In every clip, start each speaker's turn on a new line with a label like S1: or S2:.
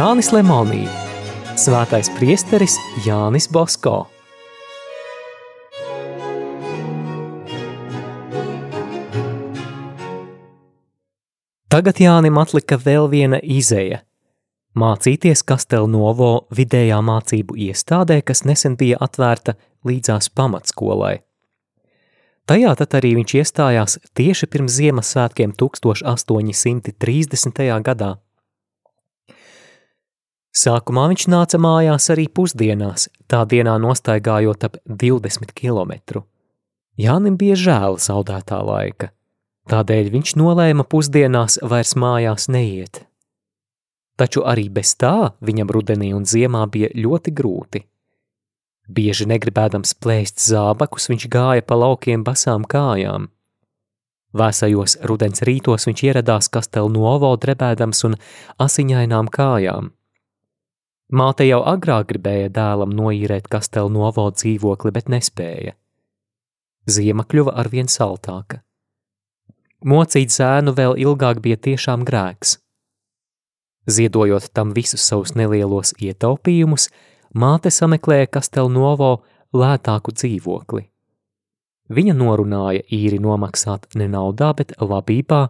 S1: Jānis Lemonī, Svētais priesteris Jānis Bosko. Tagad Jānim atlika vēl viena izeja – mācīties Kastelnovo vidējā mācību iestādē, kas nesen bija atvērta līdzās pamatskolai. Tajā tad arī viņš iestājās tieši pirms Ziemassvētkiem 1830. gadā. Sākumā viņš nāca mājās arī pusdienās, tā dienā nostaigājot ap 20 kilometru. Jānim bija žēl zaudētā laika – Tādēļ viņš nolēma pusdienās vairs mājās neiet. Taču arī bez tā viņam rudenī un ziemā bija ļoti grūti. Bieži negribēdams plēst zābakus, viņš gāja pa laukiem basām kājām. Vēsajos rudens rītos viņš ieradās Kastelnovo drebēdams un asiņainām kājām. Māte jau agrāk gribēja dēlam noīrēt Kastelnovo dzīvokli, bet nespēja. Ziema kļuva arvien saltāka. Mocīt zēnu vēl ilgāk bija tiešām grēks. Ziedojot tam visus savus nelielos ietaupījumus, māte sameklēja Kastelnovo lētāku dzīvokli. Viņa norunāja īri nomaksāt ne naudā, bet labībā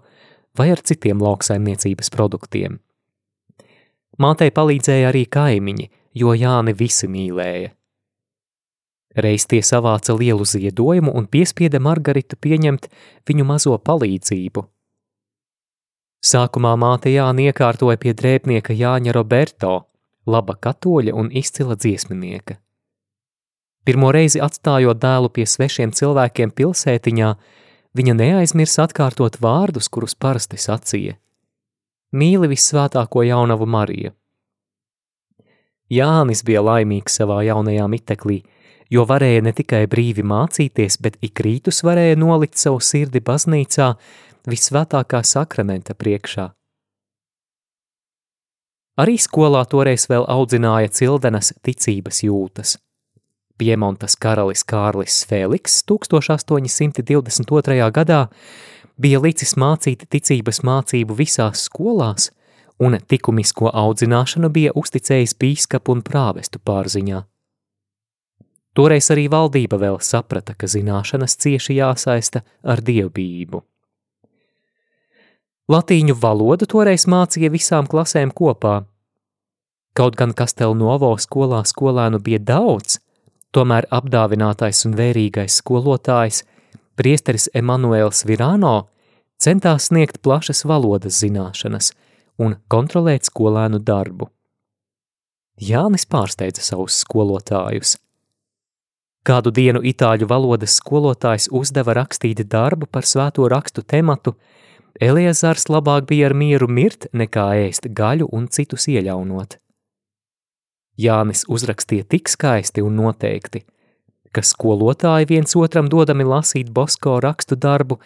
S1: vai ar citiem lauksaimniecības produktiem. Mātei palīdzēja arī kaimiņi, jo Jāni visi mīlēja. Reiz tie savāca lielu ziedojumu un piespieda Margaritu pieņemt viņu mazo palīdzību. Sākumā māte Jāni iekārtoja pie drēbnieka Jāņa Roberto, laba katoļa un izcila dziesminieka. Pirmo reizi atstājot dēlu pie svešiem cilvēkiem pilsētiņā, viņa neaizmirsa atkārtot vārdus, kurus parasti sacīja. Mīli vissvētāko jaunavu Mariju. Jānis bija laimīgs savā jaunajā miteklī, jo varēja ne tikai brīvi mācīties, bet ik rītus varēja nolikt savu sirdi baznīcā visvētākā sakramenta priekšā. Arī skolā toreiz vēl audzināja cildenas ticības jūtas. Piemontas karalis Kārlis Fēliks 1822. gadā bija licis mācīt ticības mācību visās skolās, un tikumisko audzināšanu bija uzticējis bīskapu un prāvestu pārziņā. Toreiz arī valdība vēl saprata, ka zināšanas cieši jāsaista ar dievbijību. Latīņu valodu toreiz mācīja visām klasēm kopā. Kaut gan Kastelnovo skolā skolēnu bija daudz, tomēr apdāvinātais un vērīgais skolotājs, priesteris Emanuēls Virāno, centās sniegt plašas valodas zināšanas un kontrolēt skolēnu darbu. Jānis pārsteidza savus skolotājus – Kādu dienu itāļu valodas skolotājs uzdeva rakstīt darbu par svēto rakstu tematu, Eliezars labāk bija ar mieru mirt, nekā ēst gaļu un citus ieļaunot. Jānis uzrakstīja tik skaisti un noteikti, ka skolotāji viens otram dodami lasīt Bosko rakstu darbu,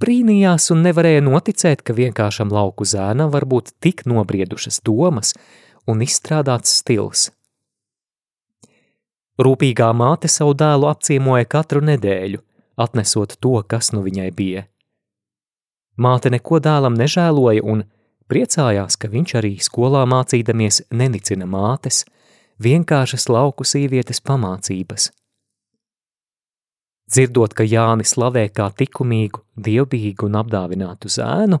S1: brīnījās un nevarēja noticēt, ka vienkāršam lauku zēnam var būt tik nobriedušas domas un izstrādāts stils. Rūpīgā māte savu dēlu apciemoja katru nedēļu, atnesot to, kas nu viņai bija. Māte neko dēlam nežēloja un priecājās, ka viņš arī skolā mācīdamies nenicina mātes, vienkāršas lauku sievietes pamācības. Dzirdot, ka Jānis slavē kā likumīgu, dievbijīgu un apdāvinātu zēnu,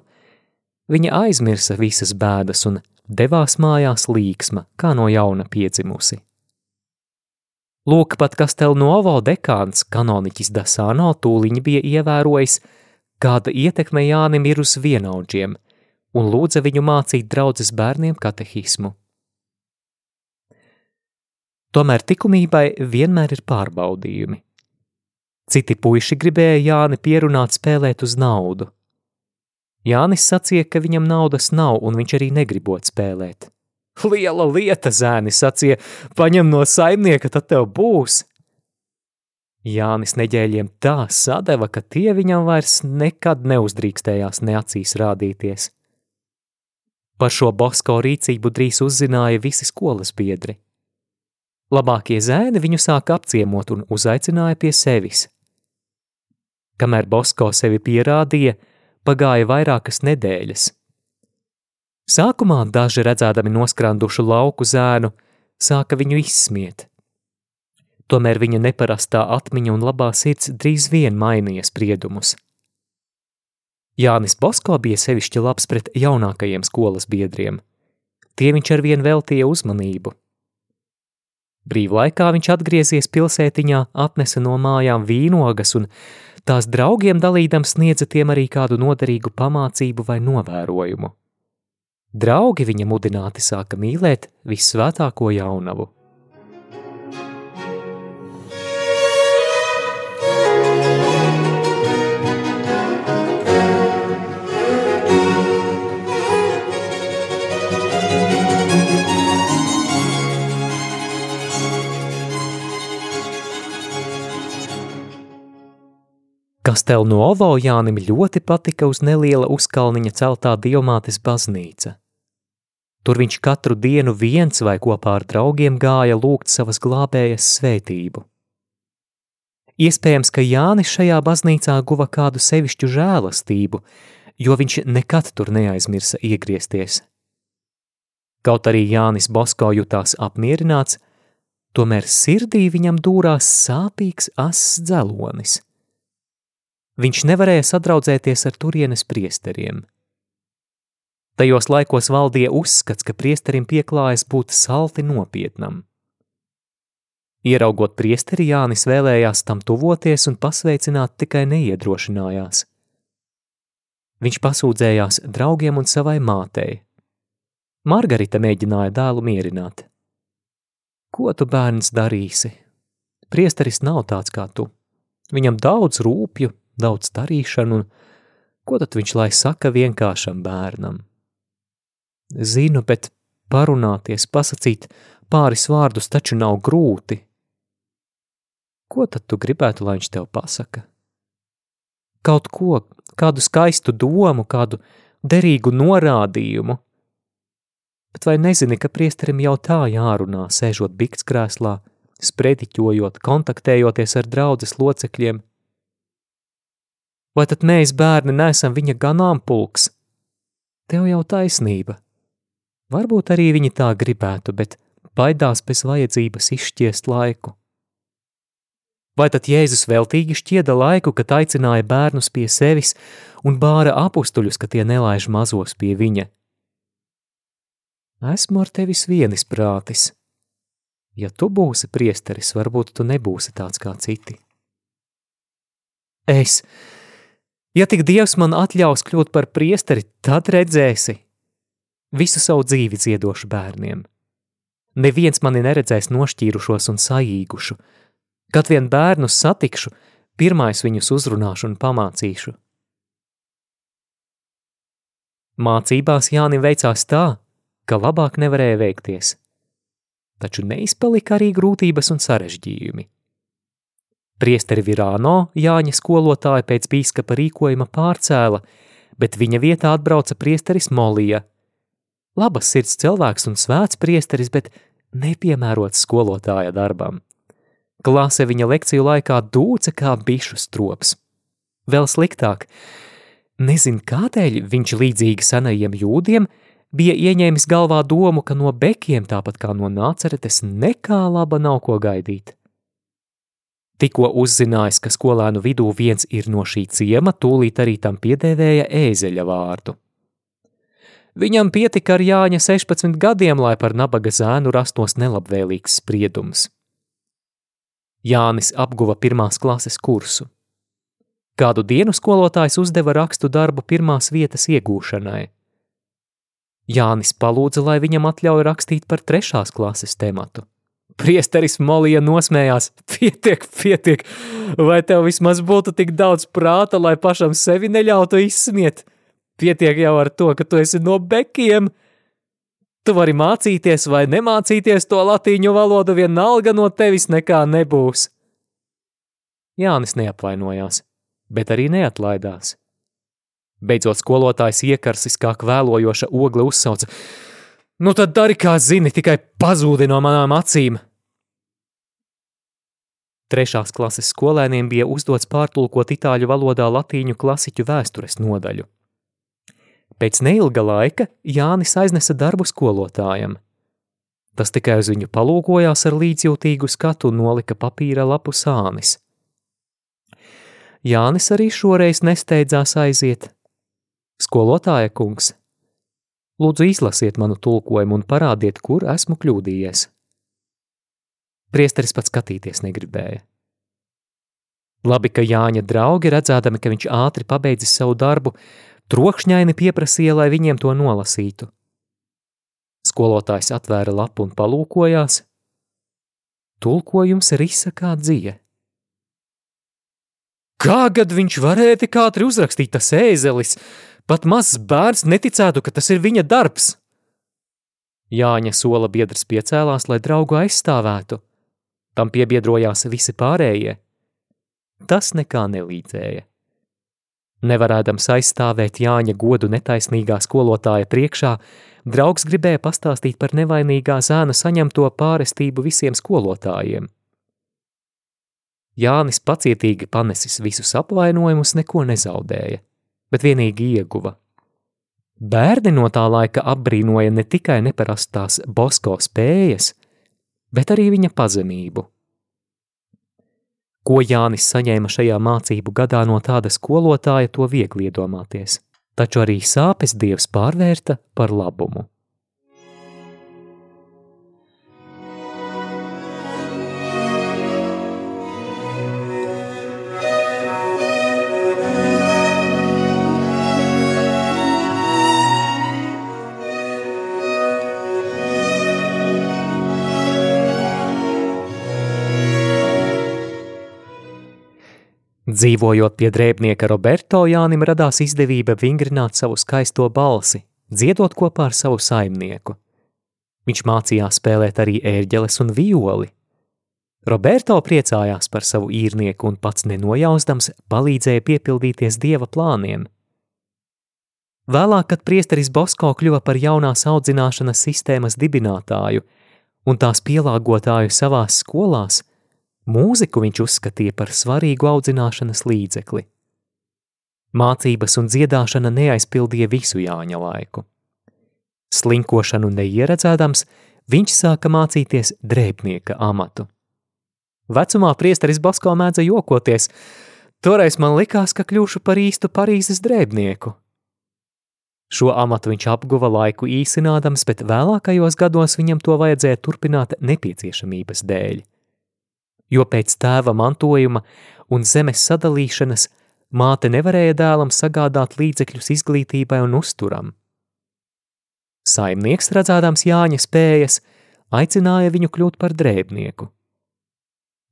S1: viņa aizmirsa visas bēdas un devās mājās līksma, kā no jauna piedzimusi. Lūk, pat Kastelnovo dekāns kanoniķis Dasāno tūliņ bija ievērojis, kāda ietekme Jānim ir uz vienaudžiem, un lūdza viņu mācīt draudzes bērniem katehismu. Tomēr likumībai vienmēr ir pārbaudījumi. Citi puiši gribēja Jāni pierunāt spēlēt uz naudu. Jānis sacīja, ka viņam naudas nav un viņš arī negribot spēlēt. Liela lieta, zēni sacīja, paņem no saimnieka, tad tev būs. Jānis neģēļiem tā sadeva, ka tie viņam vairs nekad neuzdrīkstējās neacīs rādīties. Par šo Bosko rīcību drīz uzzināja visi skolas biedri. Labākie zēni viņu sāka apciemot un uzaicināja pie sevis. Kamēr Bosko sevi pierādīja, pagāja vairākas nedēļas – Sākumā daži redzēdami noskrandušu lauku zēnu, sāka viņu izsmiet. Tomēr viņa neparastā atmiņa un labā sirds drīz vien mainīja spriedumus. Jānis Bosko bija sevišķi labs pret jaunākajiem skolas biedriem. Tie viņš arvien veltīja uzmanību. Brīvlaikā viņš atgriezies pilsētiņā, atnesa no mājām vīnogas un tās draugiem dalīdams sniedza tiem arī kādu noderīgu pamācību vai novērojumu. Draugi viņa mudināti sāka mīlēt visvētāko jaunavu. Kastelnovo Jānim ļoti patika uz neliela uzkalniņa celtā diamātes baznīca. Tur viņš katru dienu viens vai kopā ar draugiem gāja lūgt savas glābējas svētību. Iespējams, ka Jānis šajā baznīcā guva kādu sevišķu žēlastību, jo viņš nekad tur neaizmirsa iegriezties. Kaut arī Jānis Bosko jutās apmierināts, tomēr sirdī viņam dūrās sāpīgs ass dzelonis – Viņš nevarēja sadraudzēties ar turienes priesteriem. Tajos laikos valdīja uzskats, ka priesterim pieklājas būt salti nopietnam. Ieraugot priesteri, Jānis vēlējās tam tuvoties un pasveicināt tikai neiedrošinājās. Viņš pasūdzējās draugiem un savai mātei. Margarita mēģināja dēlu mierināt. Ko tu, bērns, darīsi? Priesteris nav tāds kā tu. Viņam daudz rūpju, daudz darīšanu, un ko tad viņš lai saka vienkāršam bērnam? Zinu, bet parunāties, pasakīt pāris vārdus taču nav grūti. Ko tad tu gribētu, lai viņš tev pasaka? Kaut ko, kādu skaistu domu, kādu derīgu norādījumu. Bet vai nezini, ka priesterim jau tā jārunā, sēžot bikskrēslā, sprediķojot, kontaktējoties ar draudzes locekļiem – Vai tad mēs, bērni, neesam viņa ganāmpulks? Tev jau taisnība. Varbūt arī viņi tā gribētu, bet baidās bez vajadzības izšķiest laiku. Vai tad Jēzus veltīgi šķieda laiku, kad aicināja bērnus pie sevis un bāra apustuļus, ka tie nelaiž mazos pie viņa? Esmu ar tevis vienisprātis. Ja tu būsi priesteris, varbūt tu nebūsi tāds kā citi. Es, Ja tik Dievs man atļaus kļūt par priesteri, tad redzēsi. Visu savu dzīvi ziedošu bērniem. Neviens mani neredzēs nošķīrušos un saīgušu. Kad vien bērnus satikšu, pirmais viņus uzrunāšu un pamācīšu. Mācībās Jānim veicās tā, ka labāk nevarēja veikties. Taču neizpalika arī grūtības un sarežģījumi. Priesteri Virāno Jāņa skolotāja pēc bīskapa rīkojuma pārcēla, bet viņa vietā atbrauca priesteris Molija. Labas sirds cilvēks un svēts priesteris, bet nepiemērots skolotāja darbam. Klase viņa lekciju laikā dūca kā bišu strops. Vēl sliktāk, nezin kādēļ viņš līdzīgi senajiem jūdiem bija ieņēmis galvā domu, ka no bekiem, tāpat kā no nāceretes, nekā laba nav ko gaidīt. Tikko uzzinājis, ka skolēnu vidū viens ir no šī ciema, tūlīt arī tam piedēvēja ēzeļa vārdu. Viņam pietika ar Jāņa 16 gadiem, lai par nabaga zēnu rastos nelabvēlīgs spriedums. Jānis apguva pirmās klases kursu. Kādu dienu skolotājs uzdeva rakstu darbu pirmās vietas iegūšanai. Jānis palūdza, lai viņam atļauj rakstīt par trešās klases tematu. Priesteris Molija nosmējās. Pietiek, pietiek, vai tev vismaz būtu tik daudz prāta, lai pašam sevi neļautu izsmiet? Pietiek jau ar to, ka tu esi no bekiem. Tu vari mācīties vai nemācīties to latīņu valodu, vienalga no tevis nekā nebūs. Jānis neapvainojās, bet arī neatlaidās. Beidzot skolotājs iekarsis kā kvēlojoša ogle uzsauca – Nu tad dari, kā zini, tikai pazūdi no manām acīm. Trešās klases skolēniem bija uzdots pārtulkot itāļu valodā latīņu klasiķu vēstures nodaļu. Pēc neilga laika Jānis aiznesa darbu skolotājam. Tas tikai uz viņu palūkojās ar līdzjūtīgu skatu un nolika papīra lapu sānis. Jānis arī šoreiz nesteidzās aiziet. Skolotāja kungs, lūdzu izlasiet manu tulkojumu un parādiet, kur esmu kļūdījies. Priesteris pats skatīties negribēja. Labi, ka Jāņa draugi, redzēdami, ka viņš ātri pabeidzis savu darbu, trokšņaini pieprasīja, lai viņiem to nolasītu. Skolotājs atvēra lapu un palūkojās. Tulkojums risa kā dzija. Kā gad viņš varēja tik ātri uzrakstīt tas ēzelis? Pat mazs bērns neticētu, ka tas ir viņa darbs. Jāņa sola biedrs piecēlās, lai draugu aizstāvētu. Tam piebiedrojās visi pārējie. Tas nekā nelīdzēja. Nevarēdams aizstāvēt Jāņa godu netaisnīgā skolotāja priekšā, draugs gribēja pastāstīt par nevainīgā zēna saņemto pārestību visiem skolotājiem. Jānis pacietīgi panesis visus apvainojumus, neko nezaudēja, bet vienīgi ieguva. Bērni no tā laika apbrīnoja ne tikai neparastās Bosko spējas, bet arī viņa pazemību. Ko Jānis saņēma šajā mācību gadā no tāda skolotāja, to viegli iedomāties, taču arī sāpes Dievs pārvērta par labumu. Dzīvojot pie drēbnieka Roberto, Jānim radās izdevība vingrināt savu skaisto balsi, dziedot kopā ar savu saimnieku. Viņš mācījās spēlēt arī ērģeles un violi. Roberto priecājās par savu īrnieku un pats nenojausdams palīdzēja piepildīties dieva plāniem. Vēlāk, kad priesteris Bosko kļuva par jaunās audzināšanas sistēmas dibinātāju un tās pielāgotāju savās skolās, Mūziku viņš uzskatīja par svarīgu audzināšanas līdzekli. Mācības un dziedāšana neaizpildīja visu Jāņa laiku. Slinkošanu neieredzēdams, viņš sāka mācīties drēbnieka amatu. Vecumā priesteris Basko mēdza jokoties, toreiz man likās, ka kļūšu par īstu Parīzes drēbnieku. Šo amatu viņš apguva laiku īsinādams, bet vēlākajos gados viņam to vajadzēja turpināt nepieciešamības dēļ jo pēc tēva mantojuma un zemes sadalīšanas māte nevarēja dēlam sagādāt līdzekļus izglītībai un uzturam. Saimnieks, redzēdams Jāņa spējas, aicināja viņu kļūt par drēbnieku.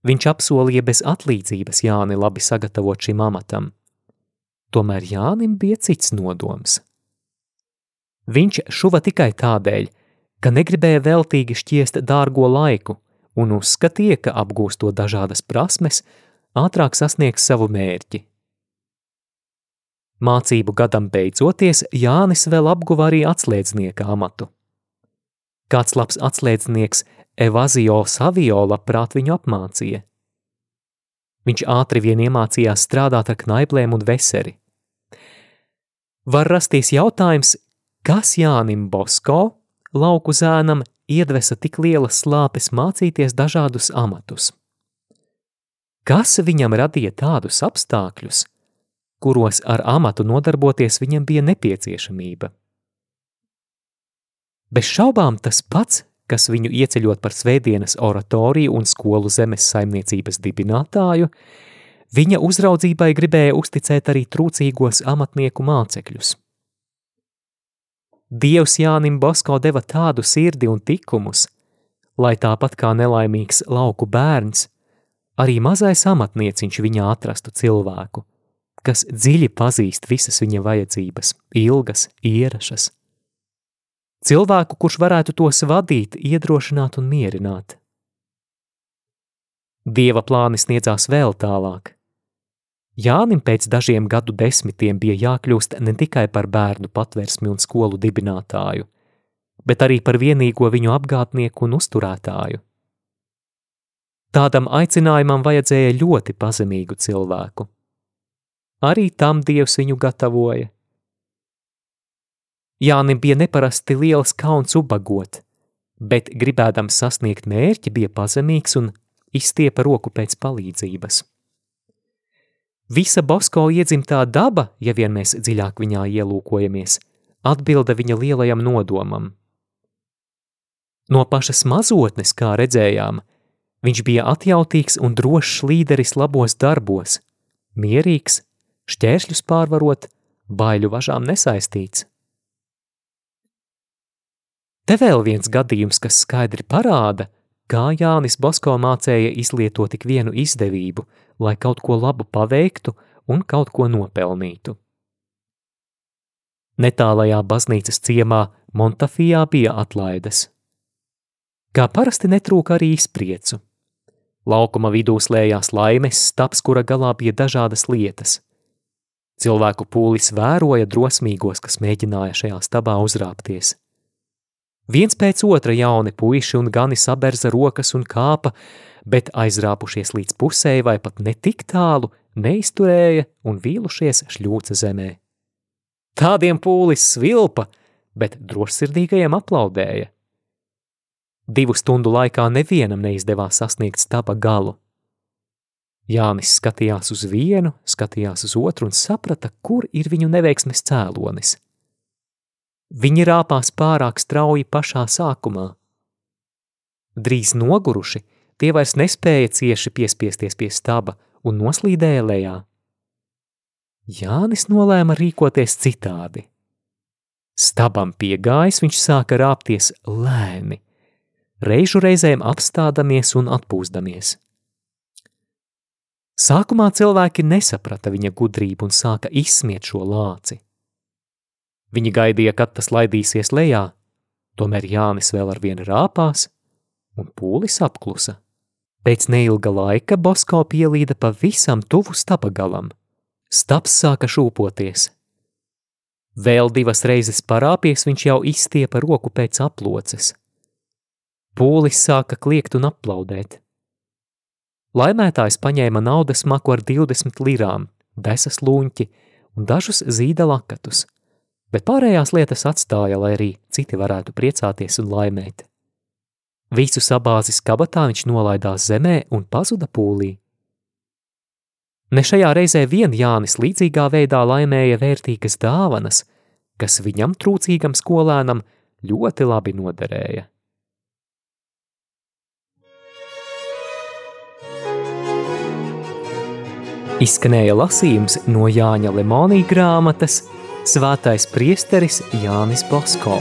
S1: Viņš apsolīja bez atlīdzības Jāni labi sagatavot šim amatam. Tomēr Jānim bija cits nodoms. Viņš šuva tikai tādēļ, ka negribēja veltīgi šķiest dārgo laiku, un uzskatīja, ka apgūstot dažādas prasmes, ātrāk sasniegs savu mērķi. Mācību gadam beidzoties, Jānis vēl apguva arī atslēdznieka amatu. Kāds labs atslēdznieks Evazio Savio labprāt viņu apmācīja. Viņš ātri vien iemācījās strādāt ar knaiplēm un veseri. Var rasties jautājums, kas Jānim Bosko, lauku zēnam, iedvesa tik lielas slāpes mācīties dažādus amatus. Kas viņam radīja tādus apstākļus, kuros ar amatu nodarboties viņam bija nepieciešamība? Bez šaubām tas pats, kas viņu ieceļot par svētdienas oratoriju un skolu zemes saimniecības dibinātāju, viņa uzraudzībai gribēja uzticēt arī trūcīgos amatnieku mācekļus. Dievs Jānim Bosko deva tādu sirdi un tikumus, lai tāpat kā nelaimīgs lauku bērns, arī mazais amatnieciņš viņā atrastu cilvēku, kas dziļi pazīst visas viņa vajadzības, ilgas, ierašas. Cilvēku, kurš varētu tos vadīt, iedrošināt un mierināt. Dieva plāni sniedzās vēl tālāk – Jānim pēc dažiem gadu desmitiem bija jākļūst ne tikai par bērnu patversmi un skolu dibinātāju, bet arī par vienīgo viņu apgādnieku un uzturētāju. Tādam aicinājumam vajadzēja ļoti pazemīgu cilvēku. Arī tam Dievs viņu gatavoja. Jānim bija neparasti liels kauns ubagot, bet gribēdams sasniegt mērķi bija pazemīgs un izstiepa roku pēc palīdzības. Visa Bosko iedzimtā daba, ja vien mēs dziļāk viņā ielūkojamies, atbilda viņa lielajam nodomam. No pašas mazotnes, kā redzējām, viņš bija atjautīgs un drošs līderis labos darbos, mierīgs, šķēršļus pārvarot, baiļu važām nesaistīts. Te vēl viens gadījums, kas skaidri parāda, kā Jānis Bosko mācēja izlietot tik vienu izdevību, lai kaut ko labu paveiktu un kaut ko nopelnītu. Netālajā baznīcas ciemā Montafijā bija atlaides. Kā parasti netrūka arī izpriecu. Laukuma vidū slējās laimes stabs, kura galā bija dažādas lietas. Cilvēku pūlis vēroja drosmīgos, kas mēģināja šajā stabā uzrāpties. Viens pēc otra jauni puiši un gani saberza rokas un kāpa, bet aizrāpušies līdz pusē vai pat netik tālu, neizturēja un vīlušies šļūca zemē. Tādiem pūlis svilpa, bet drošsirdīgajiem aplaudēja. Divu stundu laikā nevienam neizdevās sasniegt staba galu. Jānis skatījās uz vienu, skatījās uz otru un saprata, kur ir viņu neveiksmes cēlonis – Viņi rāpās pārāk strauji pašā sākumā. Drīz noguruši, tie vairs nespēja cieši piespiesties pie staba un noslīdēja lejā. Jānis nolēma rīkoties citādi. Stabam piegājis, viņš sāka rāpties lēni, reižu reizēm apstādamies un atpūsdamies. Sākumā cilvēki nesaprata viņa gudrību un sāka izsmiet šo lāci. Viņi gaidīja, kad tas laidīsies lejā, tomēr Jānis vēl ar vienu rāpās, un pūlis apklusa. Pēc neilga laika Bosko pielīda pavisam tuvu stapagalam. Staps sāka šūpoties. Vēl divas reizes parāpies viņš jau izstiepa roku pēc aploces. Pūlis sāka kliegt un aplaudēt. Laimētājs paņēma naudas maku ar 20 lirām, desas luņķi un dažus zīda lakatus – bet pārējās lietas atstāja, lai arī citi varētu priecāties un laimēt. Visu sabāzis kabatā viņš nolaidās zemē un pazuda pūlī. Ne šajā reizē vien Jānis līdzīgā veidā laimēja vērtīgas dāvanas, kas viņam trūcīgam skolēnam ļoti labi noderēja. Izskanēja lasījums no Jāņa Lemonija grāmatas Svētais priesteris Jānis Bosko.